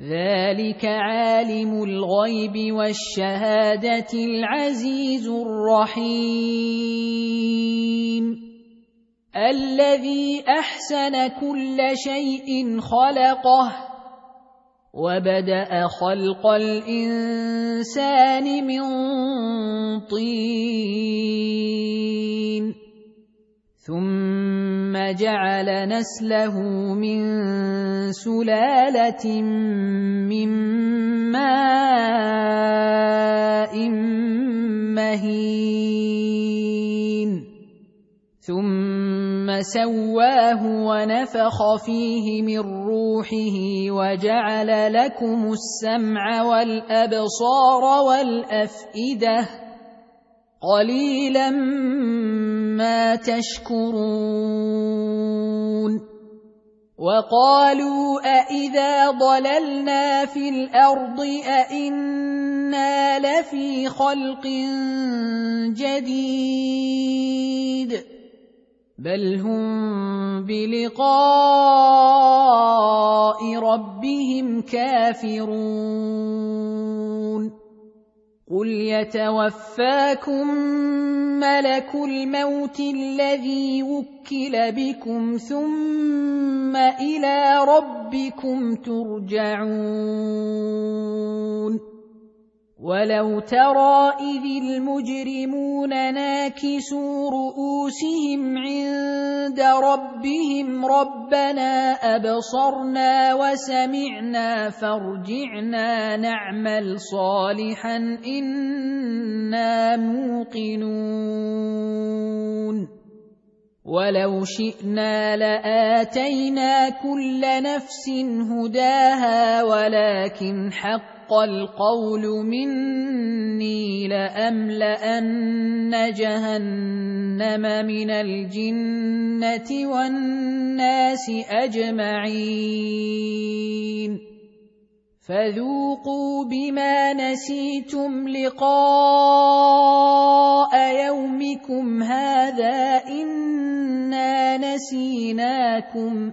ذلك عالم الغيب والشهاده العزيز الرحيم الذي احسن كل شيء خلقه وبدا خلق الانسان من طين ثم جعل نسله من سلالة من ماء مهين. ثم سواه ونفخ فيه من روحه وجعل لكم السمع والأبصار والأفئدة قليلا ما تشكرون وقالوا أإذا ضللنا في الأرض أإنا لفي خلق جديد بل هم بلقاء ربهم كافرون قل يتوفاكم ملك الموت الذي وكل بكم ثم إلى ربكم ترجعون ولو ترى اذ المجرمون ناكسوا رؤوسهم عند ربهم ربنا ابصرنا وسمعنا فارجعنا نعمل صالحا أنا موقنون ولو شئنا لاتينا كل نفس هداها ولكن حق حق القول مني لاملان جهنم من الجنه والناس اجمعين فذوقوا بما نسيتم لقاء يومكم هذا انا نسيناكم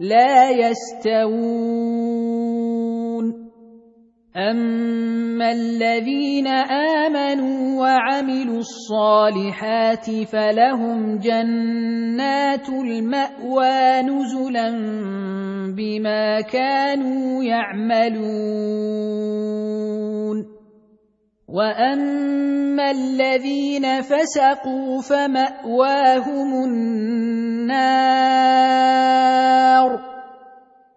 لا يستوون. أما الذين آمنوا وعملوا الصالحات فلهم جنات المأوى نزلا بما كانوا يعملون. وأما الذين فسقوا فمأواهم النار.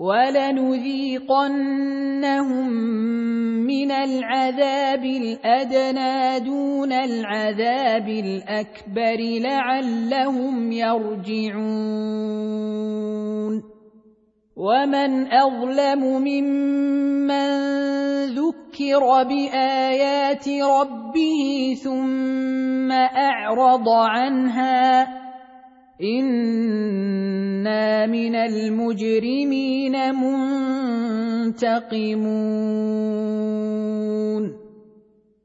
ولنذيقنهم من العذاب الأدنى دون العذاب الأكبر لعلهم يرجعون. ومن أظلم ممن ذكر بآيات ربه ثم أعرض عنها أنا من المجرمين منتقمون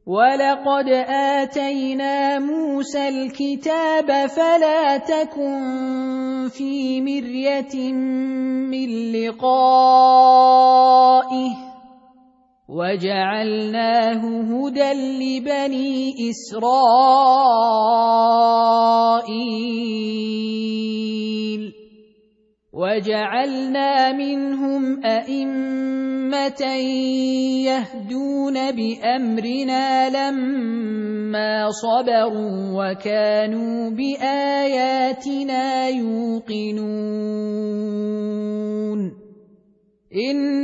ولقد اتينا موسى الكتاب فلا تكن في مريه من لقائه وجعلناه هدى لبني إسرائيل. وجعلنا منهم أئمة يهدون بأمرنا لما صبروا وكانوا بآياتنا يوقنون. إن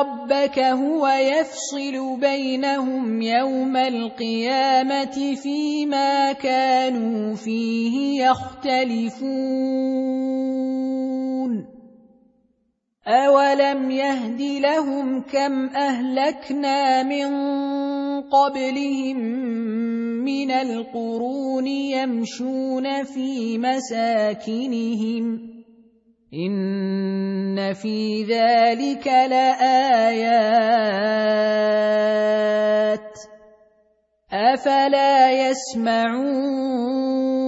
ربك هو يفصل بينهم يوم القيامة فيما كانوا فيه يختلفون. اولم يهد لهم كم اهلكنا من قبلهم من القرون يمشون في مساكنهم ان في ذلك لايات افلا يسمعون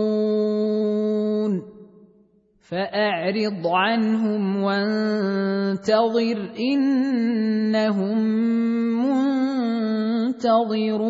فأعرض عنهم وانتظر إنهم منتظرون.